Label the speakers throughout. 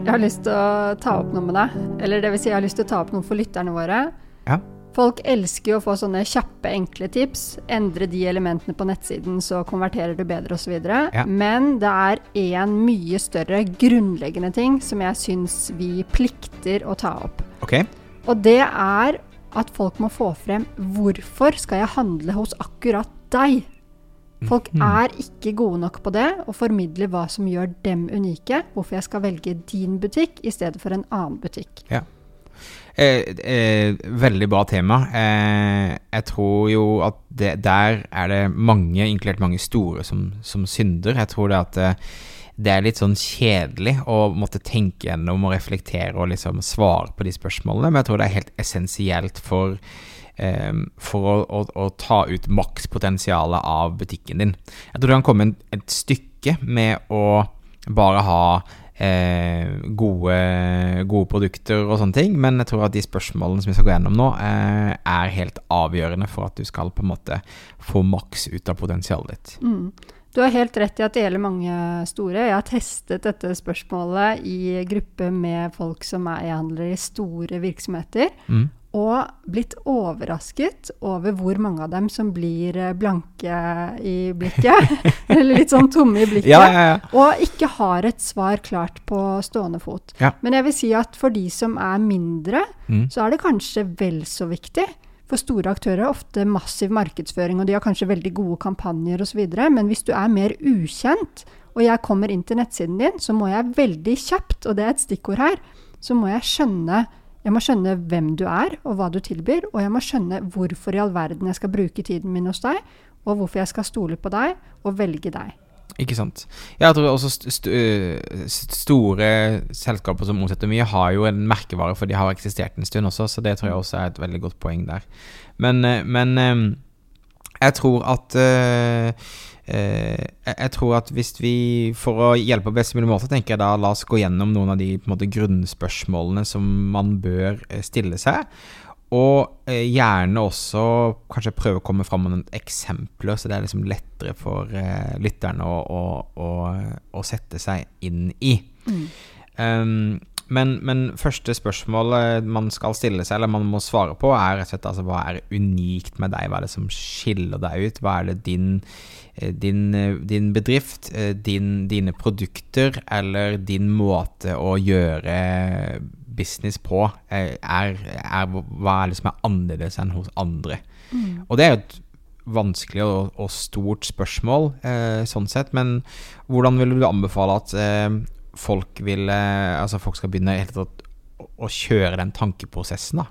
Speaker 1: jeg har lyst til å ta opp noe med deg. Eller det vil si, jeg har lyst til å ta opp noe for lytterne våre.
Speaker 2: Ja.
Speaker 1: Folk elsker jo å få sånne kjappe, enkle tips. Endre de elementene på nettsiden, så konverterer du bedre osv.
Speaker 2: Ja.
Speaker 1: Men det er en mye større, grunnleggende ting som jeg syns vi plikter å ta opp.
Speaker 2: Okay.
Speaker 1: Og det er at folk må få frem hvorfor skal jeg handle hos akkurat deg? Folk
Speaker 2: Mhm.
Speaker 1: er ikke gode nok på det, å formidle hva som gjør dem unike. Hvorfor jeg skal velge din butikk i stedet for en annen butikk.
Speaker 2: Ja. Eh, eh, veldig bra tema. Eh, jeg tror jo at det, der er det mange, inkludert mange store, som, som synder. Jeg tror det at eh, det er litt sånn kjedelig å måtte tenke gjennom og reflektere og liksom svare på de spørsmålene, men jeg tror det er helt essensielt for for å, å, å ta ut makspotensialet av butikken din. Jeg tror det kan komme en, et stykke med å bare ha eh, gode, gode produkter og sånne ting, men jeg tror at de spørsmålene som vi skal gå gjennom nå, eh, er helt avgjørende for at du skal på en måte få maks ut av potensialet ditt.
Speaker 1: Mm. Du har helt rett i at det gjelder mange store. Jeg har testet dette spørsmålet i gruppe med folk som er e-handlere i store virksomheter,
Speaker 2: Mm.
Speaker 1: Og blitt overrasket over hvor mange av dem som blir eh, blanke i blikket. eller litt sånn tomme i blikket.
Speaker 2: Ja, ja, ja.
Speaker 1: Og ikke har et svar klart på stående fot. Men jeg vil si at for de som er mindre,
Speaker 2: Mm.
Speaker 1: så er det kanskje vel så viktig. For store aktører er ofte massiv markedsføring, og de har kanskje veldig gode kampanjer osv. Men hvis du er mer ukjent, og jeg kommer inn til nettsiden din, så må jeg veldig kjapt, og det er et stikkord her, så må jeg skjønne jeg må skjønne hvem du er, og hva du tilbyr, og jeg må skjønne hvorfor i all verden jeg skal bruke tiden min hos deg, og hvorfor jeg skal stole på deg og velge deg.
Speaker 2: Ikke sant. Jeg tror også st st øh, store selskaper som omsetter mye, har jo en merkevare, for de har eksistert en stund også, så det tror jeg også er et veldig godt poeng der. Men, øh, men øh, jeg tror at uh, uh, jeg- tror at hvis vi, for å hjelpe på best mulig måte, tenker jeg da la oss gå gjennom noen av de måte, grunnspørsmålene som man bør øh, stille seg. Og eh, gjerne også kanskje prøve å komme fram med noen eksempler, så det er liksom lettere for eh, lytterne å, å, å, å sette seg inn i. Um, men, men første spørsmål man skal stille seg, eller man må svare på, er rett og slett altså, hva er unikt med deg? Hva er det som skiller deg ut? Hva er det din, eh, din, eh, din bedrift, eh, din, dine produkter eller din måte å gjøre business på, er, er, hva er det som er annerledes enn hos andre? Og det er jo et vanskelig og, og stort spørsmål, eh, sånn sett, men hvordan vil du anbefale at eh, folk vil eh, Altså folk skal begynne helt å, kjøre den tankeprosessen, da?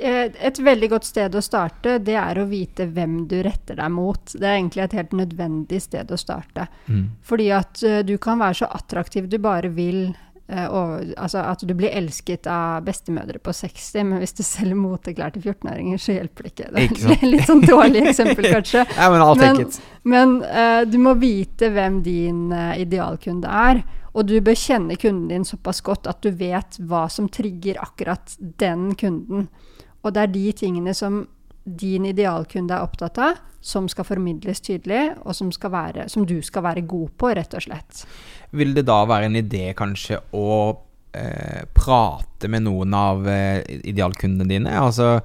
Speaker 1: Eh, Et veldig godt sted å starte, det er å vite hvem du retter deg mot. Det er egentlig et helt nødvendig sted å starte.
Speaker 2: Mm.
Speaker 1: Fordi at eh, du kan være så attraktiv du bare vil. og, altså at du blir elsket av bestemødre på 60, men hvis du selger moteklær til 14-åringer, så hjelper det ikke. Det er litt sånn dårlig eksempel, kanskje.
Speaker 2: Ja, men
Speaker 1: Men- eh, du må vite hvem din uh, idealkunde er. Og du bør kjenne kunden din såpass godt at du vet hva som trigger akkurat den kunden. Og det er de tingene som din idealkunde er opptatt av, som skal formidles tydelig, og som, være, som du skal være god på, rett og slett.
Speaker 2: Vil det da være en idé kanskje å eh, prate med noen av eh, idealkundene dine? Altså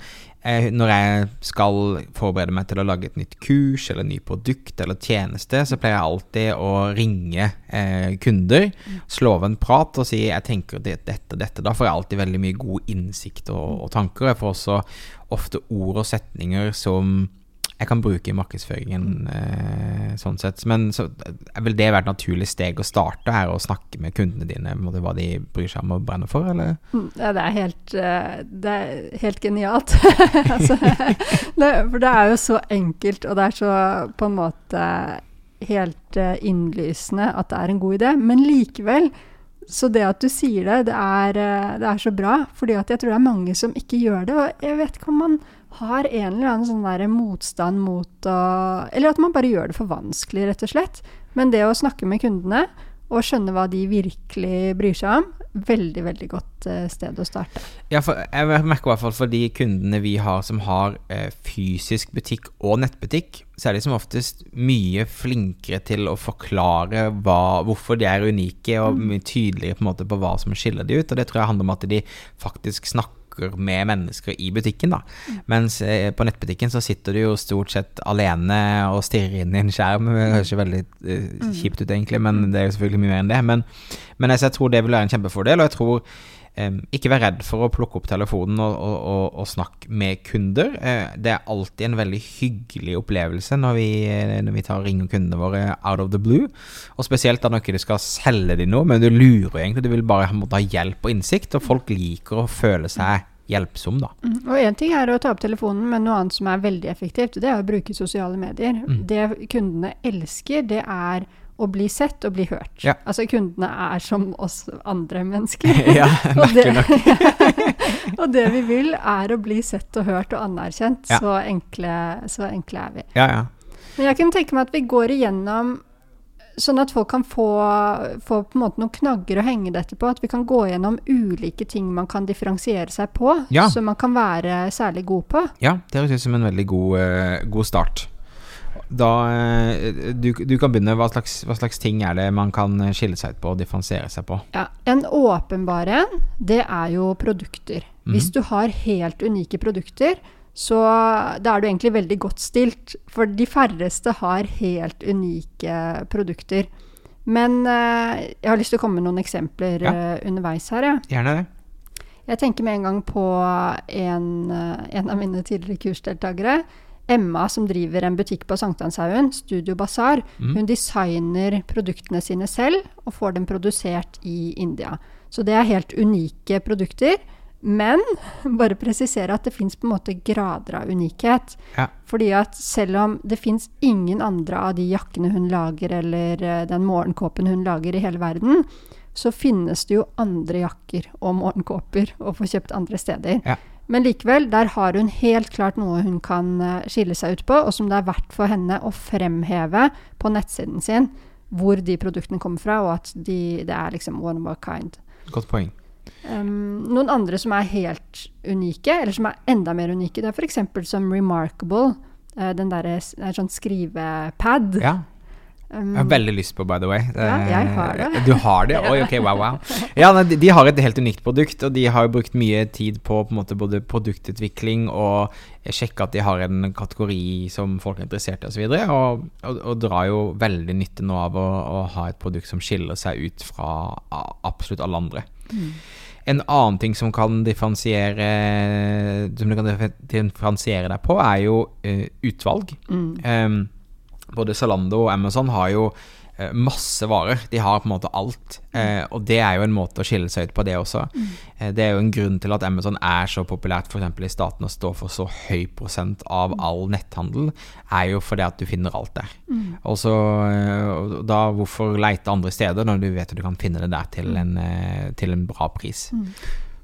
Speaker 2: eh, når jeg skal forberede meg til å lage et nytt kurs eller ny produkt eller tjeneste, så pleier jeg alltid å ringe eh, kunder, slå av en prat og si jeg tenker det, dette dette. Da får jeg alltid veldig mye god innsikt og, og tanker. Jeg får også ofte ord og setninger som jeg kan bruke i markedsføringen eh, sånn sett. Men så eh, vil det være et naturlig steg å starte her, å snakke med kundene dine om hva de bryr seg om og brenner for, eller?
Speaker 1: Mm, Ja, det er helt, eh, det er helt genialt. altså, det, for det er jo så enkelt, og det er så på en måte helt eh, innlysende at det er en god idé. Men likevel Så det at du sier det, det er, det er så bra. fordi at jeg tror det er mange som ikke gjør det. Og jeg vet om man har en eller annen sånn der motstand mot å Eller at man bare gjør det for vanskelig, rett og slett. Men det å snakke med kundene og skjønne hva de virkelig bryr seg om, veldig, veldig godt uh, sted å starte.
Speaker 2: Ja, for jeg merker i hvert fall for de kundene vi har som har eh, fysisk butikk og nettbutikk, så er de som oftest mye flinkere til å forklare hva, hvorfor de er unike, og mm. mye tydeligere på, måte på hva som skiller de ut. Og det tror jeg handler om at de faktisk snakker snakker med mennesker i butikken. da. Mm. Mens eh, på nettbutikken så sitter du jo stort sett alene og stirrer inn i en skjerm. Det høres ikke veldig uh, kjipt ut, egentlig, men det er jo selvfølgelig mye mer enn det. Men, men altså, jeg tror det vil være en kjempefordel, og jeg tror ikke vær redd for å plukke opp telefonen og, og, og, og snakke med kunder. Uh, det er alltid en veldig hyggelig opplevelse når vi, når vi tar ringer kundene våre out of the blue. Og spesielt da når ikke du skal selge dem noe, men du lurer egentlig. Du vil bare måtte ha hjelp og innsikt, og folk liker å føle seg hjelpsom, da.
Speaker 1: Mm. Og én ting er å ta opp telefonen, men noe annet som er veldig effektivt, det er å bruke sosiale medier. Mm. Det kundene elsker, det er å bli sett og bli hørt. Ja. Altså kundene er som oss andre mennesker.
Speaker 2: ja, merkelig nok.
Speaker 1: og det vi vil, er å bli sett og hørt og anerkjent. Ja. Så, enkle, så, enkle, er vi.
Speaker 2: Ja, ja.
Speaker 1: Men jeg kunne tenke meg at vi går igjennom sånn at folk kan få, få, på en måte noen knagger å henge dette på. At vi kan gå gjennom ulike ting man kan differensiere seg på, ja. som man kan være særlig god på.
Speaker 2: Ja, det høres ut som en veldig god, uh, god start. Da, uh, du, du, kan begynne. Hva slags, hva slags, ting er det man kan skille seg ut på og differensiere seg på?
Speaker 1: Ja, En åpenbar en, det er jo produkter. Mm. Hvis du har helt unike produkter, så da er du egentlig veldig godt stilt. For de færreste har helt unike produkter. Men uh, jeg har lyst til å komme med noen eksempler ja. underveis her. Ja.
Speaker 2: Gjerne det.
Speaker 1: Jeg tenker med en gang på en, en av mine tidligere kursdeltakere. Emma som driver en butikk på Sankthanshaugen, Studio Bazaar. Mm. Hun designer produktene sine selv og får dem produsert i India. Så det er helt unike produkter. Men bare presisere at det fins på en måte grader av unikhet. Ja. Fordi at selv om det fins ingen andre av de jakkene hun lager, eller uh, den morgenkåpen hun lager i hele verden, så finnes det jo andre jakker og morgenkåper å få kjøpt andre steder. Ja. Men likevel, der har hun helt klart noe hun kan uh, skille seg ut på, og som det er verdt for henne å fremheve på nettsiden sin hvor de produktene kommer fra, og at de, det er liksom one of a kind.
Speaker 2: Godt poeng.
Speaker 1: Um, noen andre som er helt unike, eller som er enda mer unike, det er f.eks. som Remarkable. Uh, den derre sånn skrivepad.
Speaker 2: Ja. Um, jeg har veldig lyst på, by the way.
Speaker 1: Ja, jeg har det.
Speaker 2: Du har det? Oi, ok, wow, wow. Ja, de, de, har et helt unikt produkt, og de har brukt mye tid på, på måte, både produktutvikling og sjekke at de har en kategori som folk er interessert i, osv. Og, og, og, og drar jo veldig nytte nå av å, å, ha et produkt som skiller seg ut fra absolutt alle andre. Mm. En annen ting som kan differensiere Som du kan differensiere deg på, er jo uh, utvalg. Mm. Um, både Zalando og Amazon har jo uh, masse varer. De har på en måte alt. Uh, og det er jo en måte å skille seg ut på, det også. Mm. det er jo en grunn til at Amazon er så populært f.eks. i staten og står for så høy prosent av mm. all netthandel, er jo fordi at du finner alt der. Mm. Og så da hvorfor leite andre steder når du vet at du kan finne det der til mm. en, til en bra pris. Mm.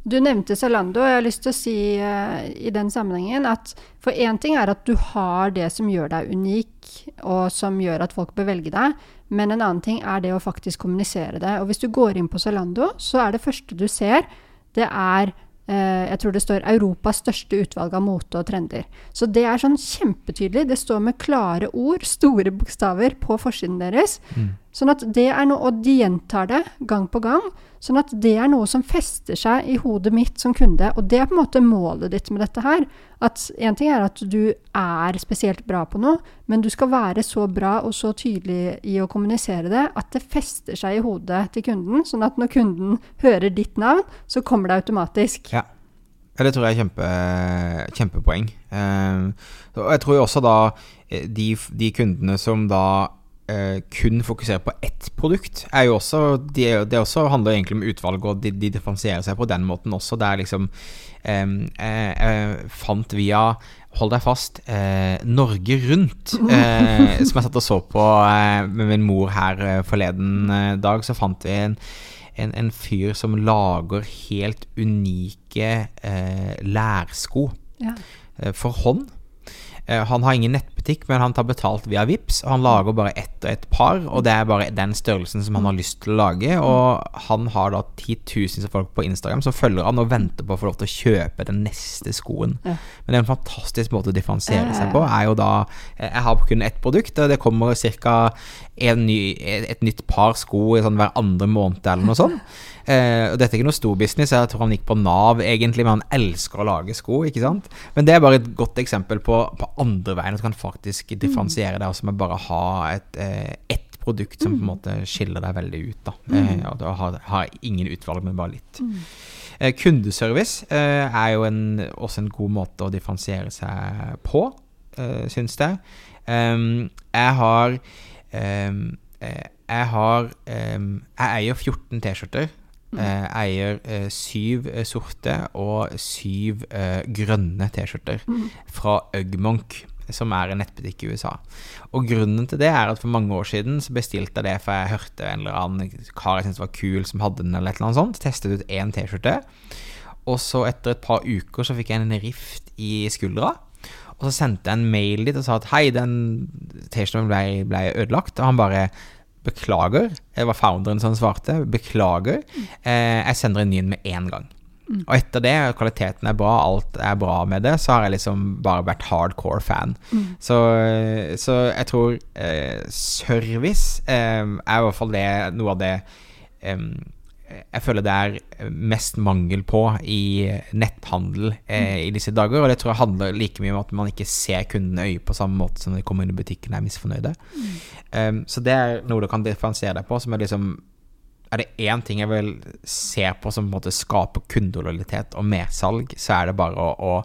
Speaker 1: Du nevnte Zalando, og jeg har lyst til å si uh, i den sammenhengen at for én ting er at du har det som gjør deg unik, og som gjør at folk bør velge deg, men en annen ting er det å faktisk kommunisere det. Og hvis du går inn på Zalando, så er det første du ser, det er uh, jeg tror det står 'Europas største utvalg av mote og trender'. Så det er sånn kjempetydelig. Det står med klare ord, store bokstaver, på forsiden deres. Mm. Sånn at det er noe, Og de gjentar det gang på gang. Sånn at det er noe som fester seg i hodet mitt som kunde. Og det er på en måte målet ditt med dette her. At én ting er at du er spesielt bra på noe, men du skal være så bra og så tydelig i å kommunisere det at det fester seg i hodet til kunden. Sånn at når kunden hører ditt navn, så kommer det automatisk.
Speaker 2: Ja. Det tror jeg er kjempe, kjempepoeng. Uh, og jeg tror også da eh, de, de kundene som da kun fokuserer på ett produkt, er jo også Det, de også handler egentlig om utvalg, og de, de differensierer seg på den måten også. Det er liksom eh, Jeg fant via Hold deg fast. Eh, Norge Rundt, eh, som jeg satt og så på eh, med min mor her forleden dag, så fant vi en en, en fyr som lager helt unike eh, lærsko
Speaker 1: Ja.
Speaker 2: eh, for hånd. Eh, han har ingen nettbutikk, men han tar betalt via Vips og Han lager bare ett og ett par, og det er bare den størrelsen som han har lyst til å lage. Og han har da titusenvis av folk på Instagram som følger han og venter på å få lov til å kjøpe den neste skoen.
Speaker 1: Ja.
Speaker 2: Men det er en fantastisk måte å differensiere seg på. Er jo da eh, Jeg har kun ett produkt, og det kommer ca. Ny, et nytt par sko sånn hver andre måned eller noe sånt. Eh, og dette er ikke noe stor business. Jeg tror han gikk på Nav egentlig, men han elsker å lage sko. ikke sant? Men det er bare et godt eksempel på, på andre veien at du kan faktisk differensiere deg også med bare å ha et, eh, ett produkt som på en måte skiller deg veldig ut. da. Eh, og du har, har ingen utvalg, men bare litt. Kundeservice er jo en, også en god måte å differensiere seg på, eh, syns jeg. Um, jeg har um, eh, Jeg har um, Jeg eier 14 T-skjorter. Eh, eier eh, syv eh, sorte og syv eh, grønne T-skjorter fra Ugmonk, som er en nettbutikk i USA. Og grunnen til det er at for mange år siden så bestilte jeg det for jeg hørte en eller annen kar jeg syntes var kul, som hadde den, eller et eller annet sånt. Testet ut én T-skjorte. Og så etter et par uker så fikk jeg en rift i skuldra. Og så sendte jeg en mail dit og sa at hei, den T-skjorten ble, ble ødelagt. Og han bare beklager. Det var founderen som svarte. Beklager. Eh, jeg sender en ny en med en gang. Og etter det, kvaliteten er bra, alt er bra med det, så har jeg liksom bare vært hardcore fan. Så, så jeg tror eh, service eh, er i hvert fall det noe av det jeg føler det er mest mangel på i netthandel eh, i disse dager. Og det tror jeg handler like mye om at man ikke ser kundene i øyet på samme måte som når de kommer inn i butikken og er misfornøyde. Um, så det er noe du kan differensiere deg på. Som er liksom Er det én ting jeg vil se på som på en måte skaper kundelojalitet og mersalg, så er det bare å, å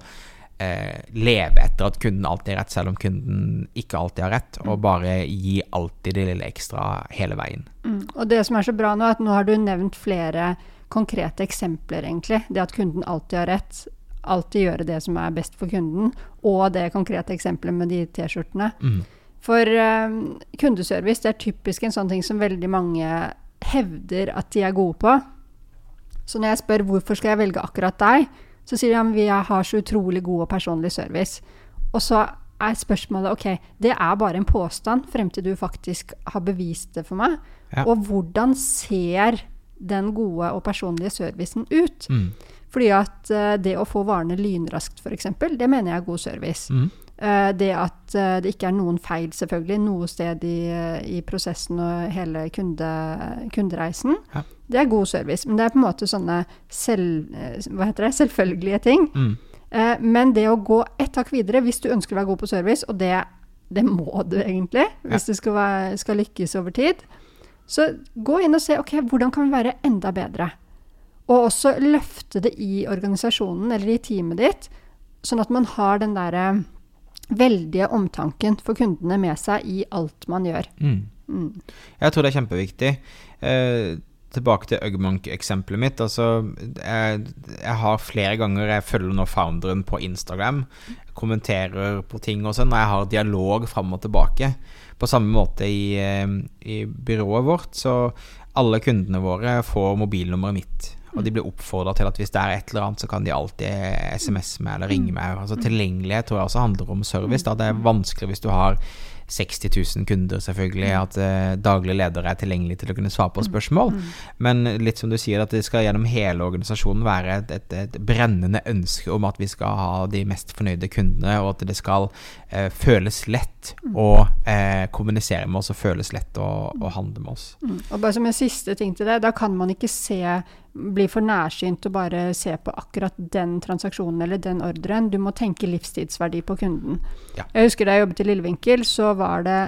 Speaker 2: eh, leve etter at kunden alltid har rett, selv om kunden ikke alltid har rett. Og bare gi alltid det lille ekstra hele veien.
Speaker 1: Mm. Og det som er så bra nå, er at nå har du nevnt flere konkrete eksempler, egentlig. Det at kunden alltid har rett. Alltid gjøre det som er best for kunden. Og det konkrete eksempelet med de T-skjortene.
Speaker 2: Mm.
Speaker 1: For eh, kundeservice det er typisk en sånn ting som veldig mange hevder at de er gode på. Så når jeg spør hvorfor skal jeg velge akkurat deg, så sier de at vi har så utrolig god og personlig service. Og så er spørsmålet ok, det er bare en påstand frem til du faktisk har bevist det for meg.
Speaker 2: Ja.
Speaker 1: Og hvordan ser den gode og personlige servicen ut?
Speaker 2: Mm.
Speaker 1: Fordi at eh, det å få varene lynraskt, f.eks., det mener jeg er god service.
Speaker 2: Mm.
Speaker 1: Eh, det at eh, det ikke er noen feil, selvfølgelig, noe sted i, eh, i prosessen og hele kunde, kundereisen,
Speaker 2: Ja.
Speaker 1: det er god service. Men det er på en måte sånne selv, det, selvfølgelige ting.
Speaker 2: Mm.
Speaker 1: Men det å gå ett hakk videre hvis du ønsker å være god på service, og det, det må du egentlig hvis du skal, være, skal lykkes over tid, så gå inn og se ok, hvordan kan vi være enda bedre. Og også løfte det i organisasjonen eller i teamet ditt, sånn at man har den derre veldige omtanken for kundene med seg i alt man gjør.
Speaker 2: Mm.
Speaker 1: Mm.
Speaker 2: Jeg tror det er kjempeviktig. Eh, tilbake til Ugmonk-eksempelet mitt. Altså, jeg, jeg har flere ganger Jeg følger nå founderen på Instagram. Kommenterer på ting og sånn. Og jeg har dialog fram og tilbake. På samme måte i, eh, i byrået vårt. Så alle kundene våre får mobilnummeret mitt. Og de blir oppfordra til at hvis det er et eller annet, så kan de alltid SMS meg eller ringe meg. Altså Tilgjengelighet tror jeg også handler om service. Da. Det er vanskelig hvis du har 60 000 kunder, selvfølgelig, at eh, daglig leder er tilgjengelig til å kunne svare på spørsmål. Men litt som du sier, at det skal gjennom hele organisasjonen være et, et, et brennende ønske om at vi skal ha de mest fornøyde kundene, og at det skal eh, føles lett å eh, kommunisere med oss, og føles lett å, å handle med oss.
Speaker 1: Mm. Og bare som en siste ting til det, da kan man ikke se, bli for nærsynt og bare se på akkurat den transaksjonen eller den ordren. Du må tenke livstidsverdi på kunden.
Speaker 2: Ja.
Speaker 1: Jeg husker da jeg jobbet i Lillevinkel, så var det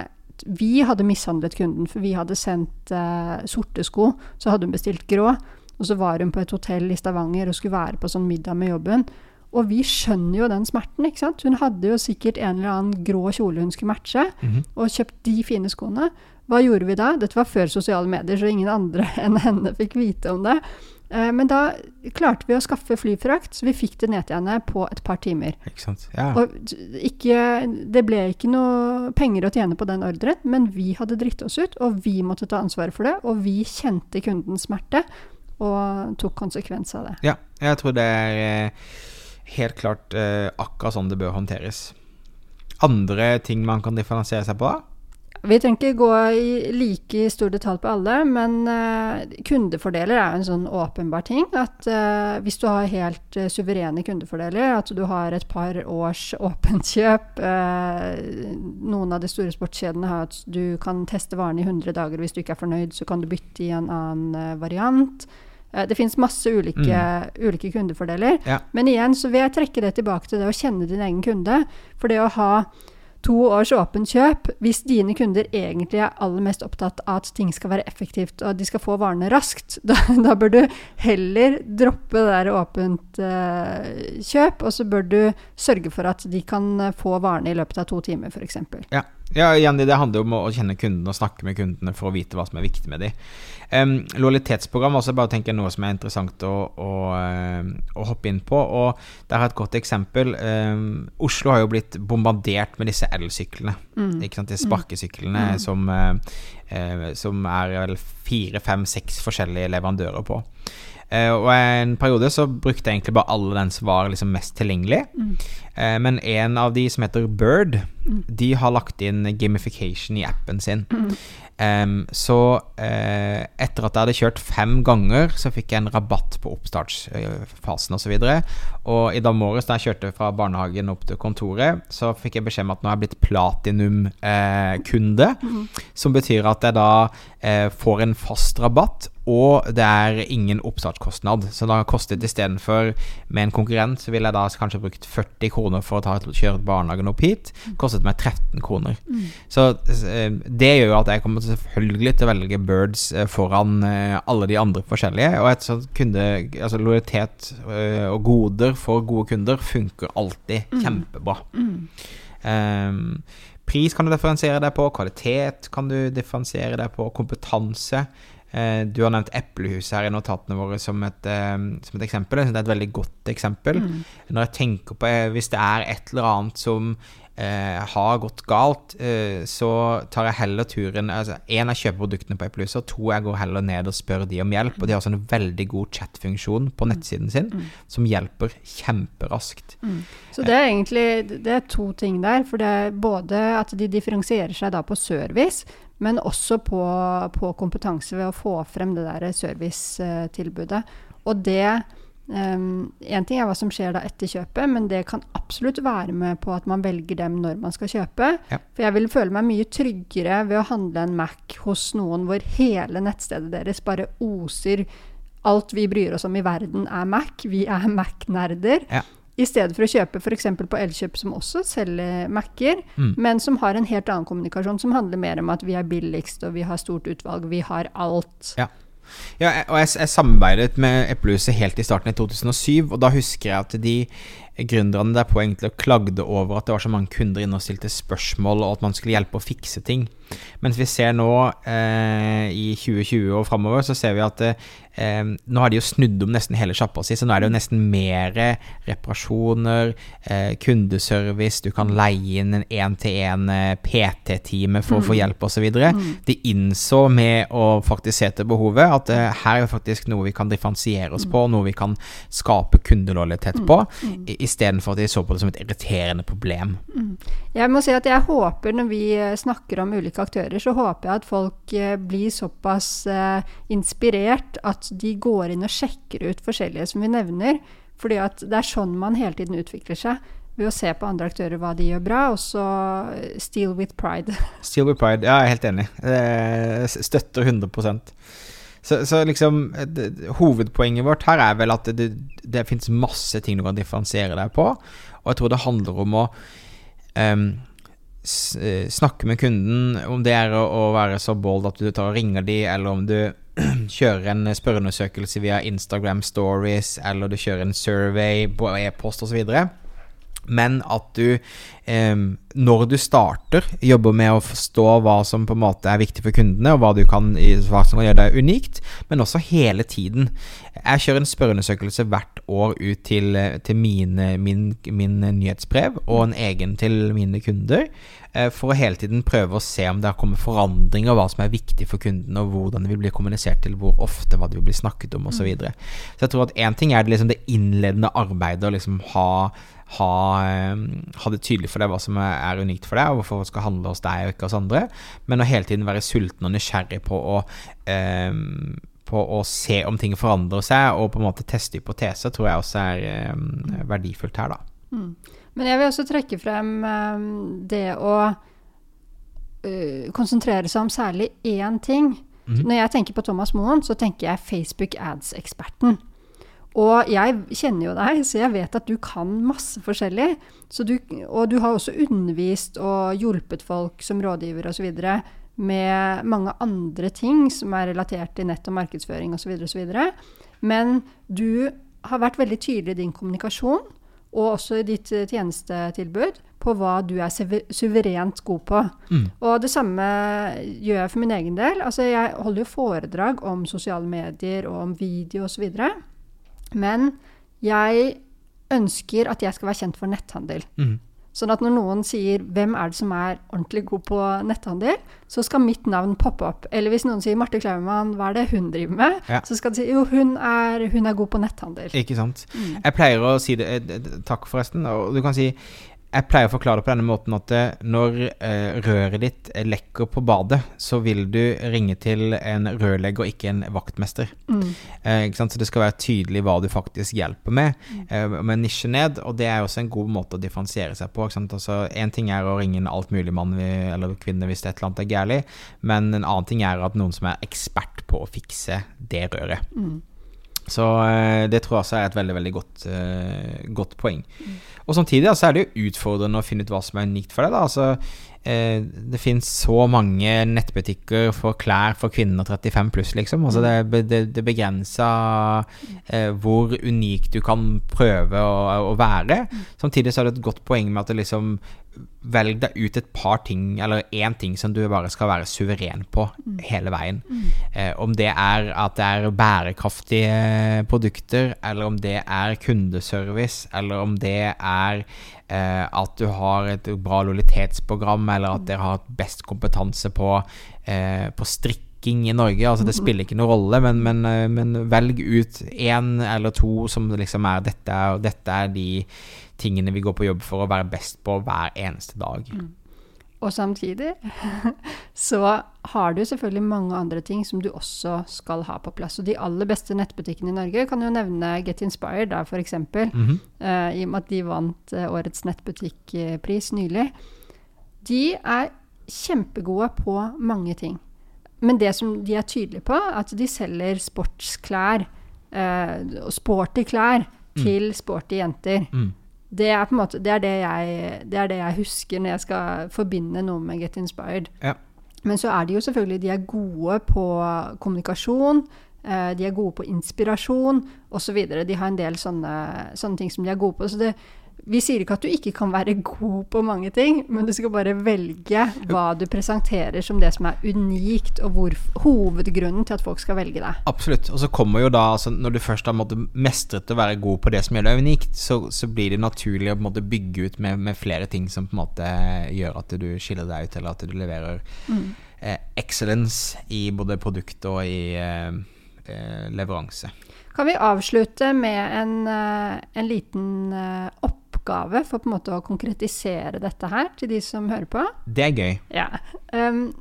Speaker 1: Vi hadde mishandlet kunden, for vi hadde sendt eh, sorte sko. Så hadde hun bestilt grå, og så var hun på et hotell i Stavanger og skulle være på sånn middag med jobben. Og vi skjønner jo den smerten, ikke sant. Hun hadde jo sikkert en eller annen grå kjole hun skulle matche,
Speaker 2: Mhm.
Speaker 1: og kjøpt de fine skoene. Hva gjorde vi da? Dette var før sosiale medier, så ingen andre enn henne fikk vite om det. Eh, men da klarte vi å skaffe flyfrakt, så vi fikk det ned til henne på et par timer.
Speaker 2: Ikke sant. Ja.
Speaker 1: Og ikke, det ble ikke noe penger å tjene på den ordren, men vi hadde dritt oss ut, og vi måtte ta ansvaret for det. Og vi kjente kundens smerte og tok konsekvens av det.
Speaker 2: ja. Jeg tror det er eh, helt klart eh, akkurat sånn det bør håndteres. Andre ting man kan differensiere seg på? da?
Speaker 1: Vi trenger ikke gå i like stor detalj på alle, men eh, kundefordeler er jo en sånn åpenbar ting. At eh, hvis du har helt eh, suverene kundefordeler, at du har et par års åpent kjøp Noen av de store sportskjedene har at du kan teste varene i 100 dager. Hvis du ikke er fornøyd, så kan du bytte i en annen variant. Det fins masse ulike, ulike kundefordeler.
Speaker 2: Ja.
Speaker 1: Men igjen så vil jeg trekke det tilbake til det å kjenne din egen kunde. For det å ha to års åpent kjøp, hvis dine kunder egentlig er aller mest opptatt av at ting skal være effektivt og at de skal få varene raskt, da, da bør du heller droppe det der åpent uh, kjøp, og så bør du sørge for at de kan eh, få varene i løpet av to timer, f.eks.
Speaker 2: Ja. Ja, igjen, det handler jo om å kjenne kundene og snakke med kundene for å vite hva som er viktig med dem. Um, lojalitetsprogram også bare tenker noe som er interessant å, å, å hoppe inn på. Og der har jeg et godt eksempel. Um, Oslo har jo blitt bombardert med disse elsyklene. Ikke sant? De sparkesyklene som, eh, eh, som er vel fire, fem, seks forskjellige leverandører på. Eh, og en periode så brukte jeg egentlig bare alle den som var liksom mest tilgjengelig. Eh, men en av de som heter Bird, de har lagt inn gamification i appen sin. Em, så eh, etter at jeg hadde kjørt fem ganger, så fikk jeg en rabatt på oppstartsfasen osv. Og, så og i dag morges da jeg kjørte fra barnehagen opp til kontoret, så fikk jeg beskjed om at nå er jeg blitt platinum-kunde. Som betyr at jeg da eh, får en fast rabatt, og det er ingen oppstartskostnad. Så da kostet istedenfor med en konkurrent, så ville jeg da kanskje brukt 40 kroner for å ta, kjøre barnehagen opp hit. Kostet meg 13 kroner. Så eh, det gjør jo at jeg kommer selvfølgelig til å velge Birds eh, foran eh, alle de andre forskjellige. Og et sånt kunde, altså lojalitet og goder for gode kunder funker alltid kjempebra. Ehm, pris kan du differensiere deg på, kvalitet kan du differensiere deg på, kompetanse. Eh, du har nevnt Eplehuset her i notatene våre som et, eh, som et eksempel. Jeg synes det er et veldig godt eksempel. Når jeg tenker på eh, Hvis det er et eller annet som eh, har gått galt, eh, så tar jeg heller turen altså, En, jeg kjøper produktene på Eplehuset, og to, jeg går heller ned og spør de om hjelp. Og de har også en veldig god chatfunksjon på nettsiden sin som hjelper kjemperaskt.
Speaker 1: Så det er egentlig det er to ting der. For det er både at de differensierer seg da på service, men også på, på kompetanse ved å få frem det der servicetilbudet. Og det Én ting er hva som skjer da etter kjøpet, men det kan absolutt være med på at man velger dem når man skal kjøpe.
Speaker 2: Ja.
Speaker 1: For jeg vil føle meg mye tryggere ved å handle en Mac hos noen hvor hele nettstedet deres bare oser alt vi bryr oss om i verden, er Mac. Vi er Mac-nerder.
Speaker 2: Ja.
Speaker 1: I stedet for å kjøpe f.eks. på Elkjøp, som også selger Mac-er,
Speaker 2: Mm.
Speaker 1: men som har en helt annen kommunikasjon, som handler mer om at vi er billigst, og vi har stort utvalg, vi har alt.
Speaker 2: Ja. Ja, og jeg, jeg samarbeidet med Eplehuset helt i starten i 2007, og da husker jeg at de gründerne derpå egentlig klagde over at det var så mange kunder inne og stilte spørsmål, og at man skulle hjelpe å fikse ting. Mens vi ser nå, eh, i 2020 og framover, så ser vi at eh, nå har de jo snudd om nesten hele sjappa si, så nå er det jo nesten mer reparasjoner, eh, kundeservice, du kan leie inn en én-til-én eh, for å få hjelp osv. De innså med å faktisk se til behovet at eh, her er jo faktisk noe vi kan differensiere oss på, noe vi kan skape kundelojalitet på, i- istedenfor at de så på det som et irriterende problem.
Speaker 1: Jeg må si at jeg håper, når vi eh, snakker om ulike aktører, så håper jeg at folk eh, blir såpass eh, inspirert at de går inn og sjekker ut forskjellige som vi nevner. Fordi at det er sånn man hele tiden utvikler seg. Ved å se på andre aktører hva de gjør bra, og så eh, steal with pride.
Speaker 2: steal with pride. Ja, jeg er helt enig. Støtter 100% så, så liksom det, Hovedpoenget vårt her er vel at det, det, fins masse ting du kan differensiere deg på. Og jeg tror det handler om å eh, snakke med kunden, om det er å, være så bold at du tar og ringer de, eller om du kjører en spørreundersøkelse via Instagram stories, eller du kjører en survey på e-post osv. Men at du, eh, når du starter, jobber med å forstå hva som på en måte er viktig for kundene, og hva du kan, hva som kan gjøre deg unikt, men også hele tiden. Jeg kjører en spørreundersøkelse hvert år ut til, til mine, min, min, nyhetsbrev, og en egen til mine kunder, eh, for å hele tiden prøve å se om det har kommet forandringer, hva som er viktig for kundene, og hvordan det vil bli kommunisert til, hvor ofte, hva det vil bli snakket om, osv. Så, videre. så jeg tror at én ting er det, liksom det innledende arbeidet, å liksom ha ha, ha, det tydelig for deg hva som er unikt for deg, og hvorfor det skal handle hos deg og ikke hos andre. Men å hele tiden være sulten og nysgjerrig på å, eh, på å se om ting forandrer seg, og på en måte teste hypoteser, tror jeg også er eh, verdifullt her, da.
Speaker 1: Mm. Men jeg vil også trekke frem eh, det å uh, konsentrere seg om særlig én ting. Mm. Når jeg tenker på Thomas Moen, så tenker jeg Facebook ads-eksperten. Og jeg kjenner jo deg, så jeg vet at du kan masse forskjellig. Du, og du har også undervist og hjulpet folk som rådgiver osv. med mange andre ting som er relatert til nett og markedsføring osv. osv. Men du har vært veldig tydelig i din kommunikasjon, og også i ditt eh, tjenestetilbud, på hva du er suverent god på. Mm. Og det samme gjør jeg for min egen del. Altså, jeg holder jo foredrag om sosiale medier og om video osv. Men jeg ønsker at jeg skal være kjent for netthandel. Mm. Sånn at når noen sier 'hvem er det som er ordentlig god på netthandel', så skal mitt navn poppe opp. Eller hvis noen sier 'Marte Klaumann, hva er det hun driver med', ja. så skal de si 'jo, hun er, hun er, god på netthandel'.
Speaker 2: Ikke sant. Mm. Jeg pleier å si det eh, Takk, forresten. Og du kan si jeg pleier å forklare det på denne måten at eh, når eh, røret ditt lekker på badet, så vil du ringe til en rørlegger, ikke en vaktmester. Mm. Eh, Så det skal være tydelig hva du faktisk hjelper med, mm. eh, med nisje ned. Og det er også en god måte å differensiere seg på. Én Altså, en ting er å ringe en altmuligmann eller kvinne hvis et eller annet er galt, men en annen ting er at noen som er ekspert på å fikse det røret. Mm. Så eh, det tror jeg også er et veldig veldig godt, uh, godt poeng. Mm. Og samtidig altså, er det jo utfordrende å finne ut hva som er unikt for deg. Altså, eh, det finnes så mange nettbutikker for klær for kvinner 35 pluss, liksom. Altså, det, det, det begrenser eh, hvor unik du kan prøve å, å være. Mm. Samtidig så er det et godt poeng med at det liksom velg deg ut et par ting, eller én ting som du bare skal være suveren på mm. hele veien. Mm. Eh, om det er at det er bærekraftige produkter, eller om det er kundeservice, eller om det er eh, at du har et bra lojalitetsprogram, eller at dere har best kompetanse på, eh, på strikking i Norge. Altså Det spiller ikke noen rolle, men, men, eh, men velg ut én eller to som liksom er dette, og dette er de tingene vi går på jobb for å være best på hver eneste dag. Mm.
Speaker 1: Og samtidig så har du selvfølgelig mange andre ting som du også skal ha på plass. Og de aller beste nettbutikkene i Norge kan jo nevne Get Inspired, da, f.eks. Mm -hmm. uh, I og med at de vant uh, årets nettbutikkpris nylig. De er kjempegode på mange ting. Men det som de er tydelige på, at de selger sportsklær uh, sporty klær mm. til sporty jenter. Mm. Det er, på en måte, det, er det, jeg, det er det jeg husker når jeg skal forbinde noe med Get Inspired. Ja. Men så er de jo selvfølgelig de er gode på kommunikasjon. Eh, de er gode på inspirasjon osv. De har en del sånne, sånne, ting som de er gode på. Så det, vi sier ikke at du ikke kan være god på mange ting, men du skal bare velge hva du presenterer som det som er unikt, og hvor, hovedgrunnen til at folk skal velge deg.
Speaker 2: Absolutt. Og så kommer jo da, altså, når du først har måttet mestret å være god på det som gjør deg unikt, så, så blir det naturlig å måte, bygge ut med, med, flere ting som på en måte gjør at du skiller deg ut, eller at du leverer mm. eh, excellence i både produkt og i eh, eh leveranse.
Speaker 1: Kan vi avslutte med en, eh, en liten uh, oppgave for på en måte å konkretisere dette her til de som hører på.
Speaker 2: Det er gøy.
Speaker 1: Ja. Um,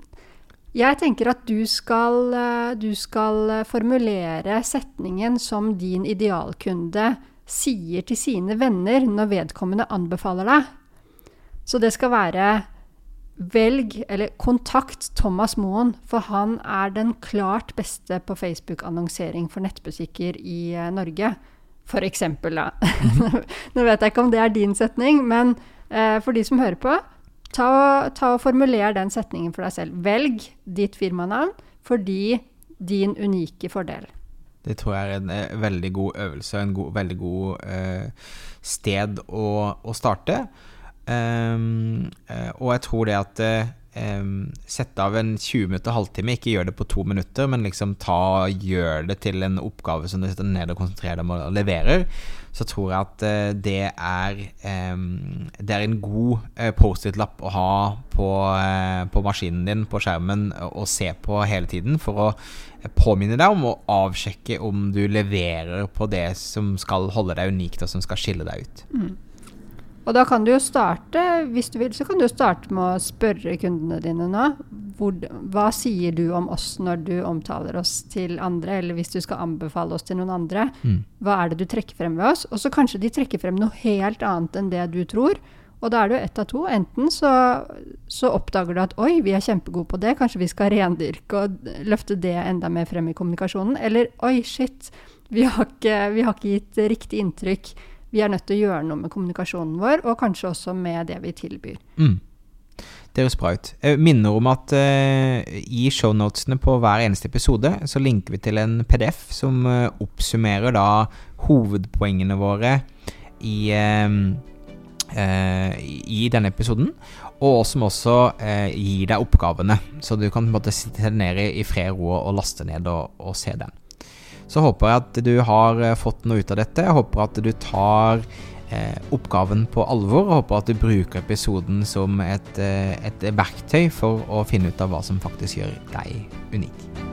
Speaker 1: jeg tenker at du skal, uh, du skal uh, formulere setningen som din idealkunde sier til sine venner når vedkommende anbefaler deg. Så det skal være Velg, eller kontakt Thomas Moen, for han er den klart beste på Facebook-annonsering for nettbutikker i uh, Norge. For eksempel, da. Nå vet jeg ikke om det er din setning, men eh, for de som hører på, ta, ta og formuler den setningen for deg selv. Velg ditt firmanavn fordi din unike fordel.
Speaker 2: Det tror jeg er en eh, veldig god øvelse, en god, veldig god eh, sted å, å starte. Um, eh, og jeg tror det at um, Sette av en 20 minutter, halvtime, ikke gjør det på to minutter, men liksom ta, gjør det til en oppgave som du sitter ned og konsentrerer deg om og leverer, så tror jeg at uh, det er Det er en god uh, Post-It-lapp å ha på, uh, på, maskinen din på skjermen og se på hele tiden for å påminne deg om å avsjekke om du leverer på det som skal holde deg unikt, og som skal skille deg ut.
Speaker 1: Mm. Og da kan du jo starte, hvis du vil, så kan du starte med å spørre kundene dine nå. Hvor, hva sier du om oss når du omtaler oss til andre, eller hvis du skal anbefale oss til noen andre? Mm. Hva er det du trekker frem ved oss? Og så kanskje de trekker frem noe helt annet enn det du tror. Og da er det jo ett av to. Enten så, så, oppdager du at oi, vi er kjempegode på det, kanskje vi skal rendyrke og løfte det enda mer frem i kommunikasjonen. Eller oi, shit, vi har ikke, vi har ikke gitt riktig inntrykk vi er nødt til å gjøre noe med kommunikasjonen vår, og kanskje også med det vi tilbyr.
Speaker 2: Mm. Det høres bra ut. Jeg minner om at uh, i shownotene på hver eneste episode så linker vi til en PDF som uh, oppsummerer da hovedpoengene våre i, uh, i denne episoden. Og som også gir deg oppgavene, så du kan på en måte sitte ned i fred ro og laste ned og, og se den. Så håper jeg at du har eh, fått noe ut av dette. Jeg håper at du tar eh, oppgaven på alvor, og håper at du bruker episoden som et, eh, et verktøy for å finne ut av hva som faktisk gjør deg unik.